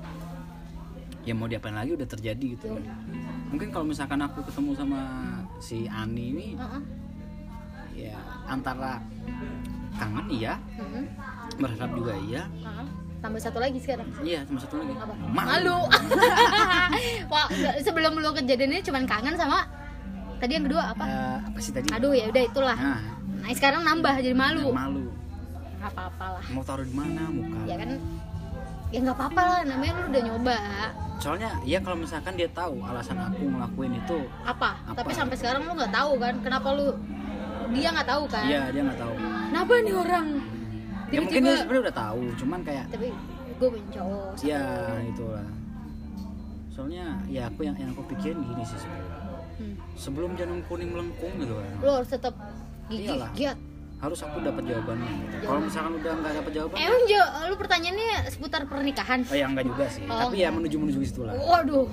ya mau diapain lagi udah terjadi gitu kan mungkin kalau misalkan aku ketemu sama si Ani ini Heeh. ya antara kangen iya heeh, berharap juga iya heeh. Tambah satu lagi sekarang. iya sama satu lagi Apa? malu Malu. Wah, sebelum lu kejadian ini cuman kangen sama tadi yang kedua apa? Eh, apa sih tadi Aduh ya udah itulah. nah Nah, sekarang nambah jadi malu. malu Nggak apa-apa lah. mau taruh di mana muka Ya kan ya nggak apa-apa lah namanya lu udah nyoba. Soalnya ya kalau misalkan dia tahu alasan aku ngelakuin itu apa, Apa? tapi sampai sekarang lu nggak tahu kan? Kenapa lu dia nggak tahu kan? Iya dia nggak tahu. Kenapa nih orang? Ya mungkin dia tiba-tiba sebenarnya udah tahu cuman kayak tapi gue punya cowok satu. ya itulah. Soalnya ya aku yang yang aku pikirin gini sih sebenarnya Hmm. sebelum jantung kuning melengkung gitu kan. Lu harus tetap gigih giat harus aku dapat jawabannya gitu. kalau misalkan udah nggak dapat jawaban emang jo, lu pertanyaannya seputar pernikahan? Oh ya enggak juga sih. Oh, tapi ya menuju menuju ke situ lah waduh.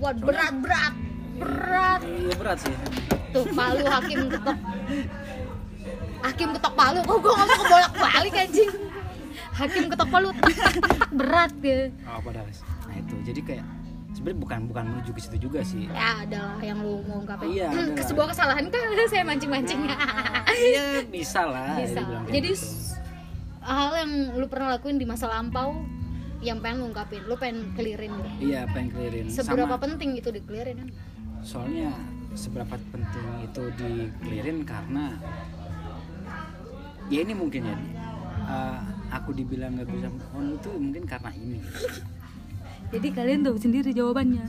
Waduh berat berat berat. Iya berat sih. Tuh palu hakim ketok. Hakim ketok palu. Oh gue ngomong kebolak balik anjing. Hakim ketok palu. Tak, tak, tak, tak, berat ya. Oh padahal nah itu. Jadi kayak sebenarnya bukan bukan menuju ke situ juga sih. Ya adalah yang lu mau ungkapin Iya, ke sebuah kesalahan kan saya mancing mancing iya bisa lah bisa. jadi gitu. hal yang lu pernah lakuin di masa lampau yang pengen lu ungkapin lu pengen gitu iya pengen clearin seberapa sama penting itu di clearin kan soalnya seberapa penting itu di clearin karena ya ini mungkin ya eh, aku dibilang nggak bisa move on itu mungkin karena ini jadi kalian tahu sendiri jawabannya.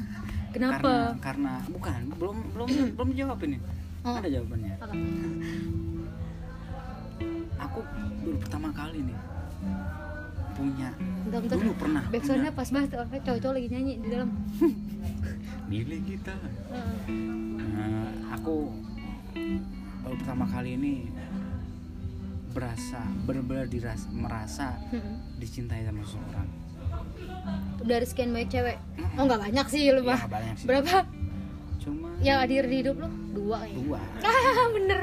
Karena karena bukan belum belum belum jawab ini. Oh. ada jawabannya. Apa? aku dulu pertama kali nih. Punya. Bentar, bentar. dulu pernah Backsoundnya pas banget cowok-cowok lagi nyanyi di dalam. Milik kita. Nah, aku baru pertama kali ini berasa benar-benar dirasa merasa Hmm. dicintai sama seseorang dari sekian banyak cewek. Oh nggak banyak sih lu Iya, mah. banyak sih. berapa? Cuma yang hadir di hidup lu? Dua kayaknya dua. Ah bener.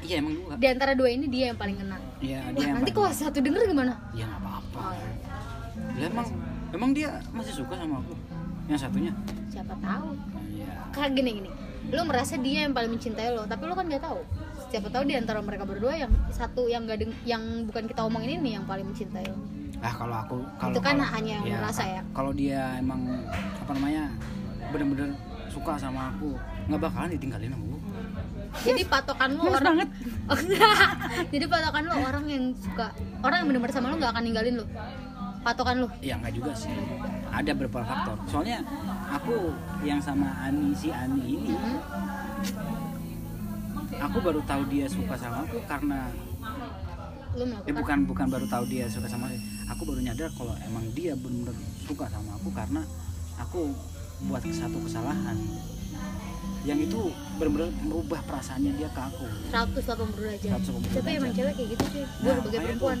Iya emang dua. Di antara dua ini dia yang paling kena. Iya Wah, dia yang nanti kalau satu denger gimana? Ya nggak apa-apa. Oh, ya. Lah, emang emang dia masih suka sama aku? Yang satunya? Siapa tahu. Iya. Kayak gini gini. Lu merasa dia yang paling mencintai lo tapi lu kan nggak tahu. Siapa tahu di antara mereka berdua yang satu yang gak deng- yang bukan kita omongin ini yang paling mencintai lo ah kalau aku kalau Itu kan kalau- hanya yang merasa ya. kalau dia emang apa namanya bener-bener suka sama aku nggak bakalan ditinggalin sama gue jadi patokan lu orang banget. Oh, jadi patokan lu orang yang suka orang yang benar-benar sama lu nggak akan ninggalin lu patokan lu ya nggak juga sih ada beberapa faktor soalnya aku yang sama Ani si Ani ini Hmm. aku baru tahu dia suka sama aku karena lu eh melakukan bukan bukan baru tahu dia suka sama aku aku baru nyadar kalau emang dia benar-benar suka sama aku karena aku buat satu kesalahan. Yang itu benar-benar merubah perasaannya dia ke aku. 180 derajat 180 tapi emang cewek kayak gitu sih. Gue Nah, sebagai perempuan.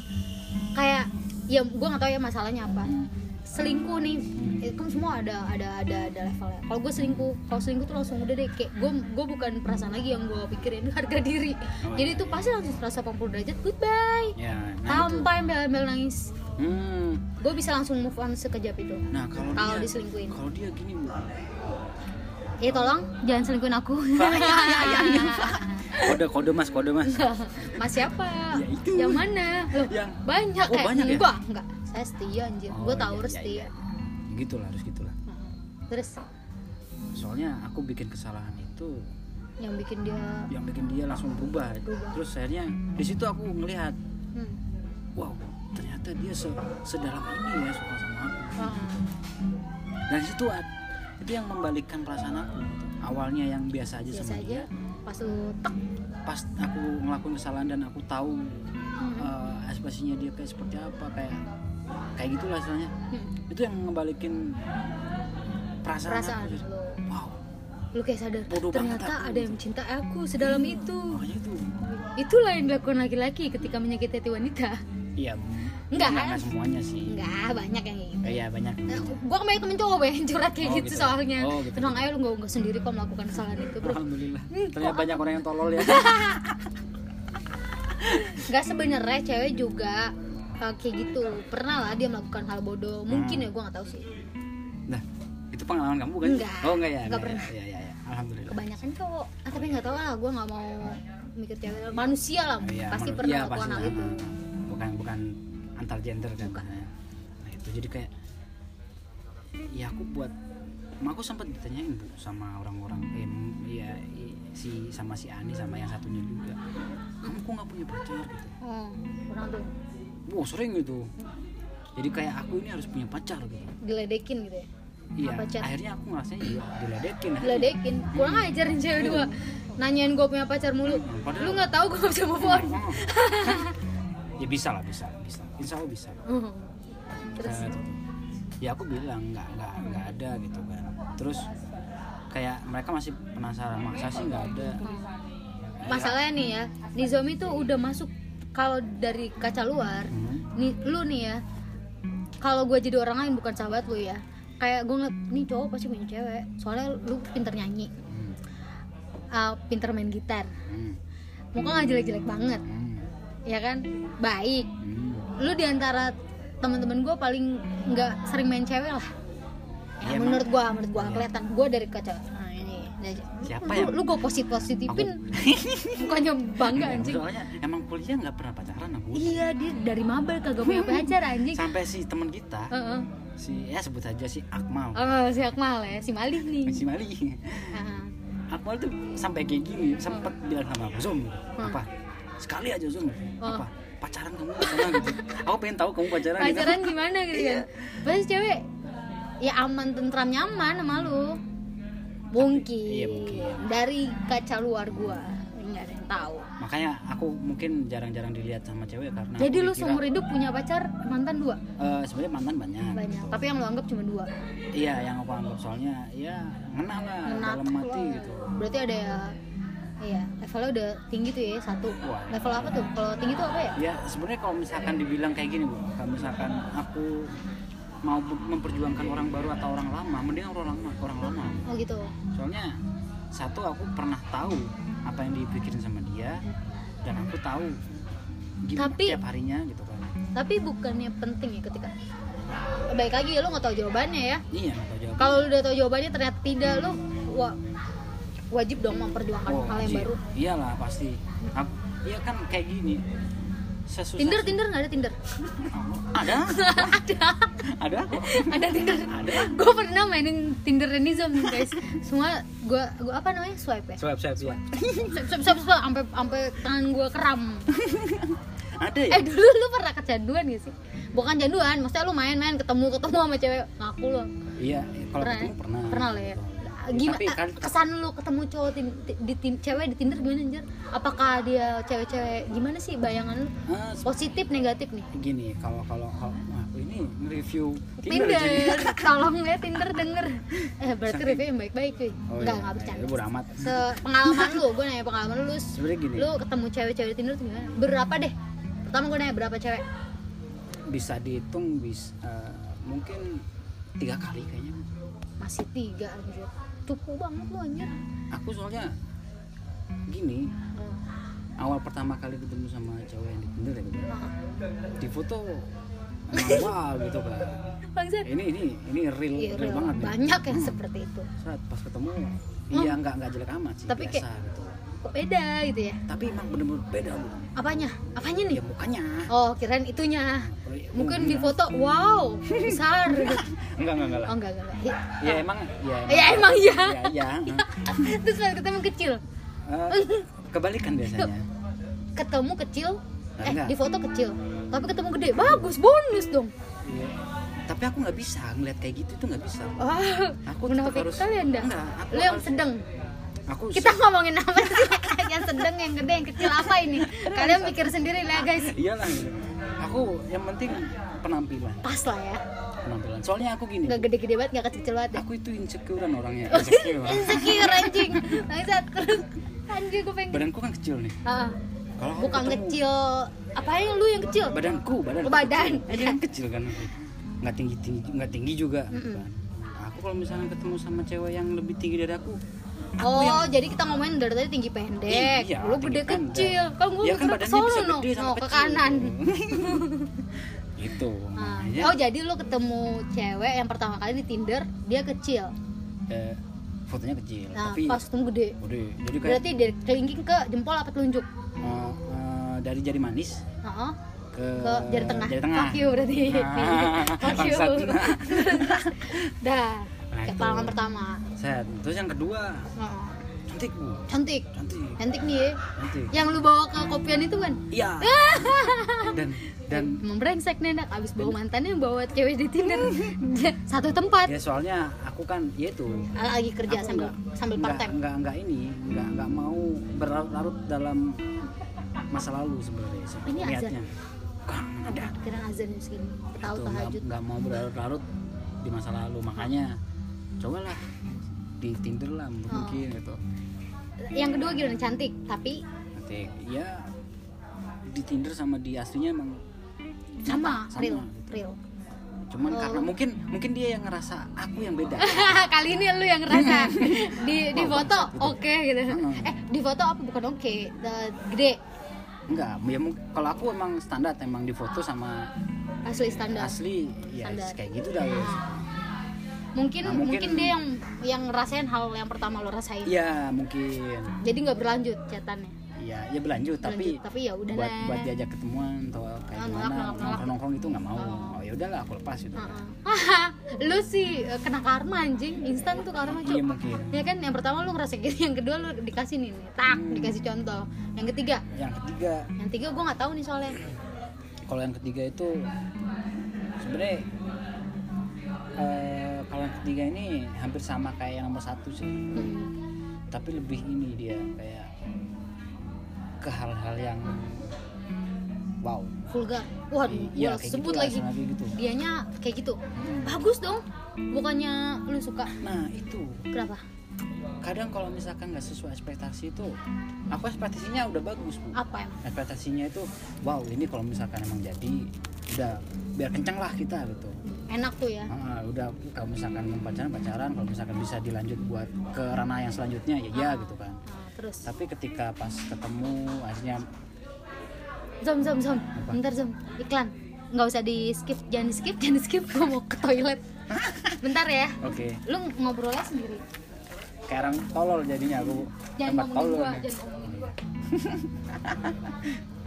kayak ya gue nggak tahu ya masalahnya apa. Hmm. Selingkuh nih. Itu kan semua ada ada ada ada levelnya. Kalau gue selingkuh kalau selingkuh tuh langsung udah deh kayak gue gue bukan perasaan lagi yang gue pikirin harga diri. Oh, jadi itu pasti langsung 180 derajat goodbye. Ya nah sampai embel-embel nangis. Hmm. gue bisa langsung move on sekejap itu. Nah kalau Kalau dia diselingkuhin. kalau dia gini ya tolong jangan selingkuhin aku. Ya, ya, ya, ya, Pak. kode kode mas kode mas. Mas siapa? Ya, itu. yang mana? Loh, Yang- banyak Oh, eh banyak ya? enggak enggak saya setia anjir. Oh, gue tahu iya, harus iya, setia. iya. gitulah harus gitulah. Terus? Soalnya aku bikin kesalahan itu yang bikin dia yang bikin dia langsung berubah, Berubah. terus akhirnya di situ aku ngelihat hmm. wow ternyata dia se sedalam ini ya suka sama aku. Ah, dan di situ itu yang membalikkan perasaan aku. Gitu. awalnya yang biasa aja biasa sama aja. dia. Pas lu tek. Pas aku ngelakuin kesalahan dan aku tahu hmm. eh, ekspresinya dia kayak seperti apa kayak kayak gitulah istilahnya. Hmm. itu yang ngebalikin perasaan, perasaan aku gitu. lu wow. Lu kayak sadar Bodoh ternyata aku. ada yang mencintai aku sedalam itu. makanya itu. Itulah yang dilakukan laki-laki ketika menyakiti hati wanita. Iya Enggak. enggak semuanya sih. Enggak banyak yang gitu. Eh, iya banyak. Nah, gua kemarin temen cowok yang curhat kayak Oh, gitu, gitu. soalnya. Oh, gitu. tenang aja lu nggak nggak sendiri kok melakukan kesalahan itu bro. Alhamdulillah. Hmm, ternyata banyak orang yang tolol ya. Nggak sebenarnya cewek juga uh, kayak gitu. Pernah lah dia melakukan hal bodoh. Mungkin Hmm. ya gua nggak tahu sih. Nah itu pengalaman kamu kan Enggak. oh enggak ya. Enggak ya, pernah. ya, ya, ya. alhamdulillah. Kebanyakan cowok ah, tapi nggak tahu lah gua nggak mau mikir cewek manusia lah Iya, pasti menurut- pernah iya, melakukan pasti. hal itu bukan bukan antar gender kan. Bukan. nah itu jadi kayak ya aku buat aku sempat ditanyain bu sama orang-orang eh ya si sama si Ani sama yang satunya juga. Kamu kok nggak punya pacar gitu? Oh kurang tuh wow sering gitu. Jadi kayak aku ini harus punya pacar gitu. Diledekin gitu ya? Iya pacar. akhirnya aku ngerasanya juga diledekin. Diledekin. Kurang ajarin cewek dua. Nanyain gue punya pacar mulu. Padahal- lu nggak tahu gue bisa move on. Oh. ya bisa lah bisa bisa. Insya Allah bisa. Hmm. terus? Kayak gitu. ya aku bilang nggak nggak nggak ada gitu kan. Terus kayak mereka masih penasaran masa sih nggak ada? Masalahnya nih ya Nizomi tuh udah masuk kalau dari kaca luar Hmm. nih lu nih ya kalau gue jadi orang lain bukan sahabat lu ya kayak gue ngeliat nih cowok pasti punya cewek soalnya lu pinter nyanyi Hmm. uh, pinter main gitar Hmm. muka nggak jelek-jelek banget Hmm. ya kan baik Hmm. lu di antara teman-teman gue paling nggak sering main cewek lah ya, emang. menurut gue menurut gue Iya. kelihatan gue dari kaca ini dari- Siapa lu, yang- lu gue positif positifin bukannya bangga anjing soalnya emang kuliah nggak pernah pacaran aku iya dia dari mabel kagak punya pacar anjing sampai si teman kita Heeh. si ya sebut aja si Akmal Oh, si Akmal ya, si Malih nih. si Mali Heeh. Akmal tuh sampai kayak gini sempet bilang sama aku Zoom Hmm. apa sekali aja Zoom Oh. apa pacaran kamu gimana gitu aku pengen tahu kamu pacaran gitu. Pacaran gimana gitu kan? Pasti cewek ya aman tentram nyaman sama lu. Mungkin. iya, mungkin. Dari kaca luar gua nggak ada yang tahu. makanya aku mungkin jarang-jarang dilihat sama cewek karena Jadi lu dikira- seumur hidup punya pacar mantan dua? Eh, sebenarnya mantan banyak Banyak. gitu. Tapi yang lu anggap cuma dua. iya yang aku anggap soalnya ya ngena lah Ngena dalam mati lah. gitu Berarti ada ya Iya, levelnya udah tinggi tuh ya satu. Wah. Level apa tuh? Kalau tinggi tuh apa ya? ya sebenarnya kalau misalkan dibilang kayak gini bu kalau misalkan aku mau memperjuangkan orang baru atau orang lama mending orang lama orang lama. Oh gitu. soalnya satu aku pernah tahu apa yang dipikirin sama dia dan aku tahu gimana Tapi- tiap harinya gitu kan. Tapi bukannya penting ya ketika baik lagi ya lu nggak tahu jawabannya ya? Iya nggak tahu jawab kalau lu udah tahu jawabannya ternyata tidak lu wah wajib dong memperjuangkan Oh, hal yang wajib. baru. Iyalah pasti. Aku iya kan kayak gini sesusah Tinder Tinder nggak ada Tinder. Ada? Ada. Ada? Kok ada Tinder. Ada. Gue pernah mainin Tinder Renism guys. Semua gue gue apa namanya? Swipe ya? Swipe swipe ya swipe swipe swipe swipe, sampai sampai tangan gue kram ada ya? Eh dulu lu pernah kecanduan gak sih? Bukan canduan maksudnya lu main-main ketemu ketemu sama cewek ngaku lu. Iya. Kalau pernah ketemu ya? pernah. Pernah lah ya. Gimana? tapi kan kesan lu ketemu cowok ti- di, tin- cewek di Tinder gimana anjir apakah dia cewek-cewek gimana sih bayangan lu? Ah, positif negatif nih? Gini kalau kalau kalau wah, ini review Tinder, jadi. tolong ya Tinder denger. Eh berarti Saking- review yang baik-baik cuy. Oh, enggak iya. enggak bercanda. Ya, bodo amat. Se pengalaman lu gue nanya pengalaman lu sebenarnya gini. Lu ketemu cewek-cewek di Tinder tuh gimana? Berapa deh? Pertama gue nanya berapa cewek? Bisa dihitung bis eh, mungkin tiga kali kayaknya. Masih tiga anjir cukup banget lu anjir aku soalnya gini Oh. awal pertama kali ketemu sama cewek yang di Tinder ya gitu. di foto wow gitu kan Bangsat. ini ini ini real Iya, real real. banget banyak yang Hmm. seperti itu saat pas ketemu iya nggak nggak jelek amat sih Tapi biasa gitu kok beda gitu ya? Tapi emang bener-bener beda bu. Apanya? Apanya nih? Ya mukanya. Oh kirain itunya. Oh, iya, mungkin di foto wow besar. Enggak enggak enggak lah oh enggak enggak, enggak. ya emang ya Ya, emang iya. ya, ya. terus ketemu kecil? Eh, kebalikan biasanya. Ketemu kecil? Eh enggak. di foto kecil. Tapi ketemu gede. Bagus bonus dong. Iya. tapi aku nggak bisa ngeliat kayak gitu itu nggak bisa. Wah Aku tetap harus- kali anda Enggak, aku lu yang harus- sedang aku kita ngomongin apa sih? Yang sedang yang gede yang kecil apa ini? Kalian pikir sendiri lah guys. Iyalah. Aku yang penting penampilan. Pas lah ya. Penampilan. Soalnya aku gini. Nggak gede-gede banget nggak kecil banget ya? Aku itu insecurean orangnya. Insecure. insecure anjing. Bangsat terus. Anjing gue pengen badanku kan kecil nih. Ah, kalau bukan ketemu- kecil. Apa yang lu yang kecil? Badanku badan Oh, badan. kecil. Badan kecil kan. Nggak tinggi tinggi nggak tinggi juga. Kan. aku kalau misalnya ketemu sama cewek yang lebih tinggi dari aku aku Oh, yang jadi kita ngomongin dari tadi tinggi pendek. Iya, lu gede pendek. kecil. Kan gue Iya kan ke badannya bisa gede sama no, ke kecil. kanan. gitu Nah, makanya oh, jadi lu ketemu cewek yang pertama kali di Tinder, dia kecil. eh, fotonya kecil Nah, tapi pas ketemu gede. udah jadi kayak Berarti dari kelingking ke jempol apa telunjuk? eh, eh, dari jari manis Heeh. ke, Ke jari tengah. jari tengah Fuck you berarti. Ah, Fuck you. Nah, itu. pengalaman pertama. Set. terus yang kedua? Cantik bu. Cantik. cantik. Cantik nih ya. cantik. Yang lu bawa ke kopian itu kan? iya. Dan dan Emang brengsek nih anak abis bawa mantannya bawa cewek di Tinder. Satu tempat. Ya soalnya aku kan ya itu. Lagi kerja aku sambil nggak- sambil part time nggak nggak ini nggak nggak mau berlarut dalam masa lalu sebenarnya Ini azan. niatnya. Kan, ada. Kira azan segini. Tahu tahajud. nggak mau berlarut-larut di masa lalu. Makanya cobalah di Tinder lah Oh. mungkin gitu. Yang kedua gimana? Cantik tapi? Nanti ya di Tinder sama di aslinya emang sama, sama, real gitu. real. Cuman Oh. karena mungkin mungkin dia yang ngerasa aku yang beda. Kali ini lu yang ngerasa. Di di Wah, foto gitu. oke gitu. Heeh. eh di foto apa? Bukan oke. The- gede. Enggak ya kalau aku emang standar emang di foto sama asli standar. Asli ya Standar. kayak gitu dah guys mungkin, Nah, mungkin. mungkin- dia yang yang ngerasain hal yang pertama lo rasain. Iya mungkin. Jadi nggak berlanjut chatannya Iya ya berlanjut tapi Berlanjut, tapi ya udah buat buat diajak ketemuan atau kayak Ah, gimana nongkrong nongkrong itu nggak mau. Oh. oh ya udahlah aku lepas gitu. Heeh. Haha, lu sih eh, kena karma anjing. Instan tuh karma cuy iya mungkin. Ya kan yang pertama lu ngerasa gitu yang kedua lu dikasih nih, nih. Tak Hmm. dikasih contoh. Yang ketiga? Yang ketiga. Yang tiga gue nggak tahu nih soalnya. Kalau yang ketiga itu sebenarnya eh, kalau yang ketiga ini hampir sama kayak yang nomor satu sih. Hmm. tapi lebih ini dia kayak ke hal-hal yang wow. Vulgar. Iya, gua kayak sebut gitu lagi. gitu. dianya kayak gitu. Bagus dong. Bukannya lu suka. Nah itu. Kenapa? Kadang kalau misalkan nggak sesuai ekspektasi itu aku ekspektasinya udah bagus bu. Apa emang ekspektasinya itu wow ini kalau misalkan emang jadi udah biar kencang lah kita gitu enak tuh ya. Ah, udah kalau misalkan mau pacaran pacaran. Kalau misalkan bisa dilanjut buat ke ranah yang selanjutnya ya ya gitu kan. Nah, terus? Tapi ketika pas ketemu akhirnya zom zom zom. Apa? bentar zom. Iklan. Nggak usah di skip. Jangan di skip jangan di skip. Gue mau ke toilet. Bentar ya. Oke. Lu ngobrolnya sendiri? Sekarang tolol jadinya aku jangan ngomongin tolol gua nih. jangan ngomongin gua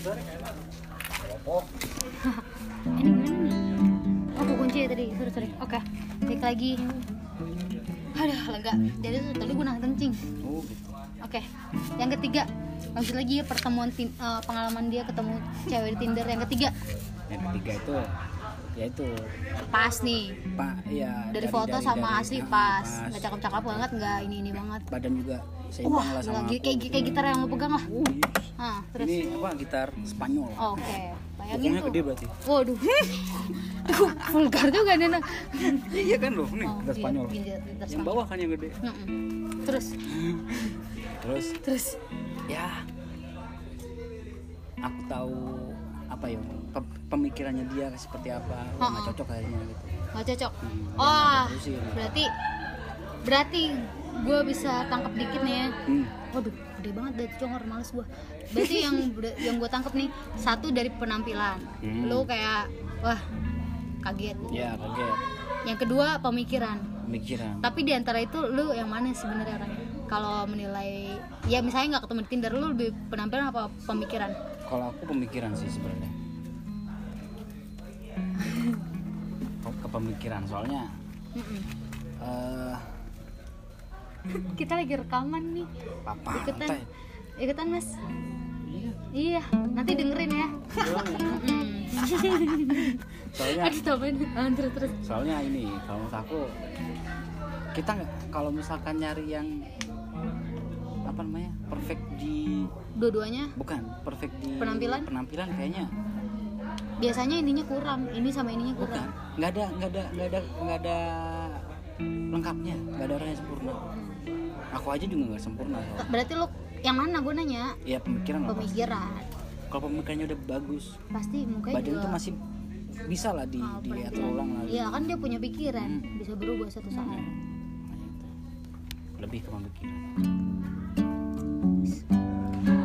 ini gimana nih oh aku kunci ya tadi. Sorry sorry. Oke balik lagi. Aduh lega. Jadi tuh tadi gue nahan kencing oh gitu Oke, yang ketiga. Lanjut lagi ya pertemuan tin- eh, pengalaman dia ketemu cewek di Tinder. Yang ketiga. yang ketiga itu ya itu. Pas nih. Pak ya dari, foto sama dari- asli ah, pas. nggak cakep-cakep banget nggak ini ini banget. badan juga seimbang wah lah sama lagi kayak kayak gitar yang lo pegang lah. Oh, iya. Ah terus? ini apa gitar Spanyol. Oke. Bayangin Bokongnya tuh. gede berarti. Waduh. Tuh, vulgar juga nih nah. iya kan loh nih Oh, gitar iya, Spanyol. gitar- gitar yang bawah kan yang gede. Mm-mm. terus? Terus? Terus? Ya aku tahu apa ya pe- pemikirannya dia seperti apa. Oh, oh. cocok kayaknya gitu. Nggak cocok? Hmm, wah ya, terusin. berarti berarti gue bisa tangkap dikit nih ya. Hmm. Waduh, gede banget dari congor males gua. Berarti yang yang gua tangkap nih satu dari penampilan. Hmm. Lu kayak wah kaget. ya kaget Yang kedua pemikiran. pemikiran Tapi di antara itu lu yang mana sebenarnya orangnya? Kalau menilai ya misalnya nggak ketemu di Tinder lu lebih penampilan apa pemikiran? kalau aku pemikiran sih sebenarnya Ke- pemikiran soalnya eh Kita lagi rekaman nih. apa Ikutan. Ikutan, Mas. iya Iya, nanti dengerin ya. Mm. soalnya Aduh, tambahin. Ah, terus terus. soalnya ini kalau menurut aku kita kalau misalkan nyari yang apa namanya perfect di Dua-duanya bukan perfect di Penampilan? penampilan kayaknya biasanya ininya kurang. Ini sama ininya bukan kurang. nggak ada nggak ada nggak ada nggak ada lengkapnya nggak ada orang yang sempurna aku aja juga nggak sempurna soalnya. Berarti lu yang mana gue nanya? ya pemikiran. Pemikiran. kalau pemikirannya udah bagus Pasti mukanya badan juga itu masih bisa lah di ah, dilihat ulang lagi Iya kan dia punya pikiran, Hmm. bisa berubah satu saat. Makanya itu. lebih ke pemikiran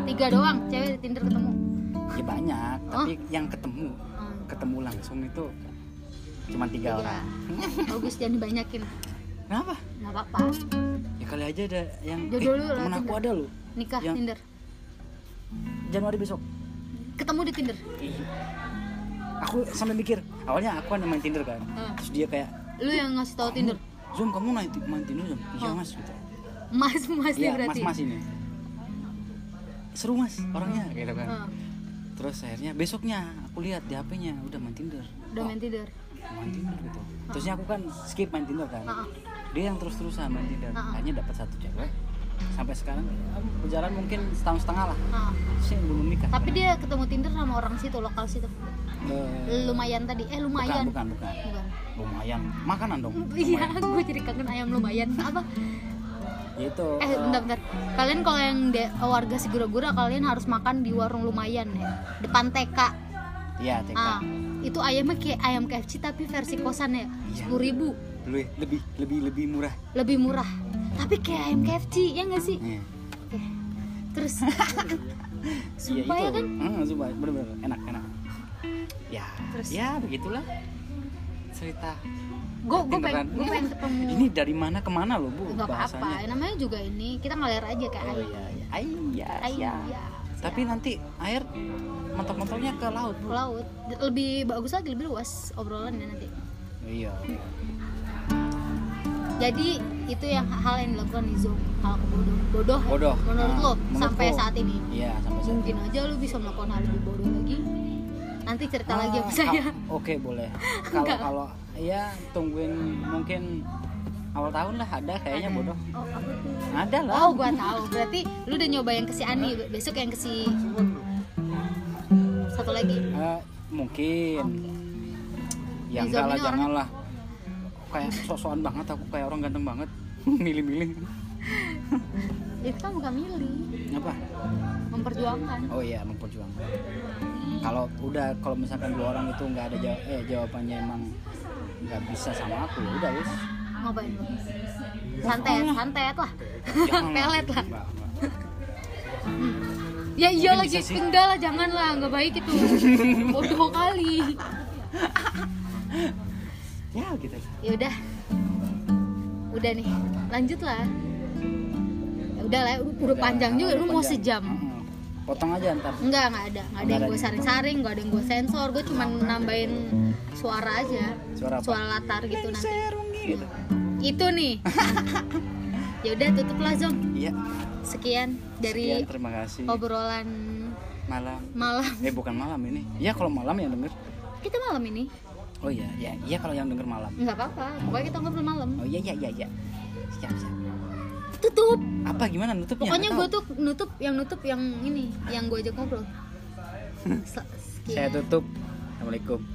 Tiga doang cewek di Tinder ketemu. ya banyak tapi yang ketemu Hmm. ketemu langsung itu cuma tiga Tiga. orang Bagus jangan dibanyakin. kenapa Nggak apa-apa. ya kali aja ada yang Jodoh eh, temen aku ada loh Nikah Yang- Tinder. Januari besok Ketemu di Tinder. Iya. aku sampai mikir awalnya aku kan main Tinder kan Hmm. terus dia kayak Lu yang ngasih tahu Tinder. Zoom kamu main, main Tinder Zoom iya Oh. mas gitu Mas Mas iya berarti. mas mas ini seru mas orangnya gitu kan Ah, terus akhirnya besoknya aku lihat di HP-nya udah main Tinder udah main Tinder. main Tinder gitu terusnya aku kan skip main Tinder kan Ah, ah. dia yang terus-terusan main Tinder Ah, ah. akhirnya dapat satu cewek sampai sekarang berjalan mungkin setahun setengah lah Ah. sih belum nikah Tapi dia ketemu Tinder sama orang situ lokal situ. Eh, Lumayan tadi. Eh bukan lumayan. bukan bukan Bukan. lumayan makanan dong Iya, gue jadi kangen ayam lumayan. Apa? Itu Eh, eh, bentar, bentar. Kalian kalau yang de- warga Sigura-gura kalian harus makan di warung lumayan ya. Depan TK. iya TK Ah, itu ayamnya kayak ayam KFC tapi versi kosan ya. Iya. Sepuluh ribu. Lebih lebih lebih lebih murah. Lebih murah. Tapi kayak ayam KFC ya nggak sih? Iya. Oke. terus? Iya, sumpah ya itu. kan? Hmm, sumpah. Bener-bener. Enak enak. Ya Terus? ya begitulah. Cerita. Gue gue pengen gue pengen ketemu. Ini dari mana ke mana loh bu nggak apa-apa. namanya juga ini kita ngalir aja kayak oh air iya iya. Ay, iya, air iya. ya. tapi nanti air mentok-mentoknya ke laut bu. Laut. Lebih bagus lagi lebih luas obrolannya nanti. Iya jadi itu yang hal yang dilakukan di Zoom. Hal bodoh bodoh, ya? bodoh. menurut Nah, lo menurut sampai lo. saat ini? Iya sampai saat mungkin aja lo bisa melakukan hal lebih bodoh lagi. Nanti cerita lagi sama Ah, saya. ah, oke boleh. Kalau kalau ya tungguin mungkin awal tahun lah ada kayaknya Ada. bodoh. Oh tuh? Ada lah. Oh gua tahu. Berarti lu udah nyoba yang ke si Ani besok yang ke si satu lagi? Eh, mungkin. Ya Di enggak lah ini janganlah kayak sok-sokan banget aku kayak orang ganteng banget. Milih-milih. Itu kan bukan milih. Apa? Memperjuangkan. Oh iya memperjuangkan. Kalau udah kalau misalkan dua orang itu nggak ada jawab eh jawabannya emang nggak bisa sama aku ya udah wis. Ngapain? Lu santet Allah. santet lah. Pelet lah. nggak. ya iya lagi enggak lah jangan lah nggak baik itu. Bodoh kali ya gitu. Ya udah. Udah nih lanjut lah. Ya udah lah udah, udah panjang juga udah lu mau sejam. Potong aja ntar. Enggak enggak ada enggak ada yang gue saring-saring enggak ada yang gue sensor. Gue cuma nambahin suara aja. Suara apa? latar gitu nanti. gitu. Itu nih. Ya udah tutup lah Zom iya. Sekian dari Sekian, terima kasih. obrolan malam. malam. Eh bukan malam ini. Ya kalau malam yang denger. Kita malam ini oh iya ya iya kalau yang denger malam. Nggak apa-apa pokoknya kita ngobrol malam. Oh iya iya iya iya. Siap siap. Tutup. Apa gimana nutupnya? Pokoknya gue tuh nutup yang nutup yang ini yang gue ajak ngobrol. Saya tutup. Assalamualaikum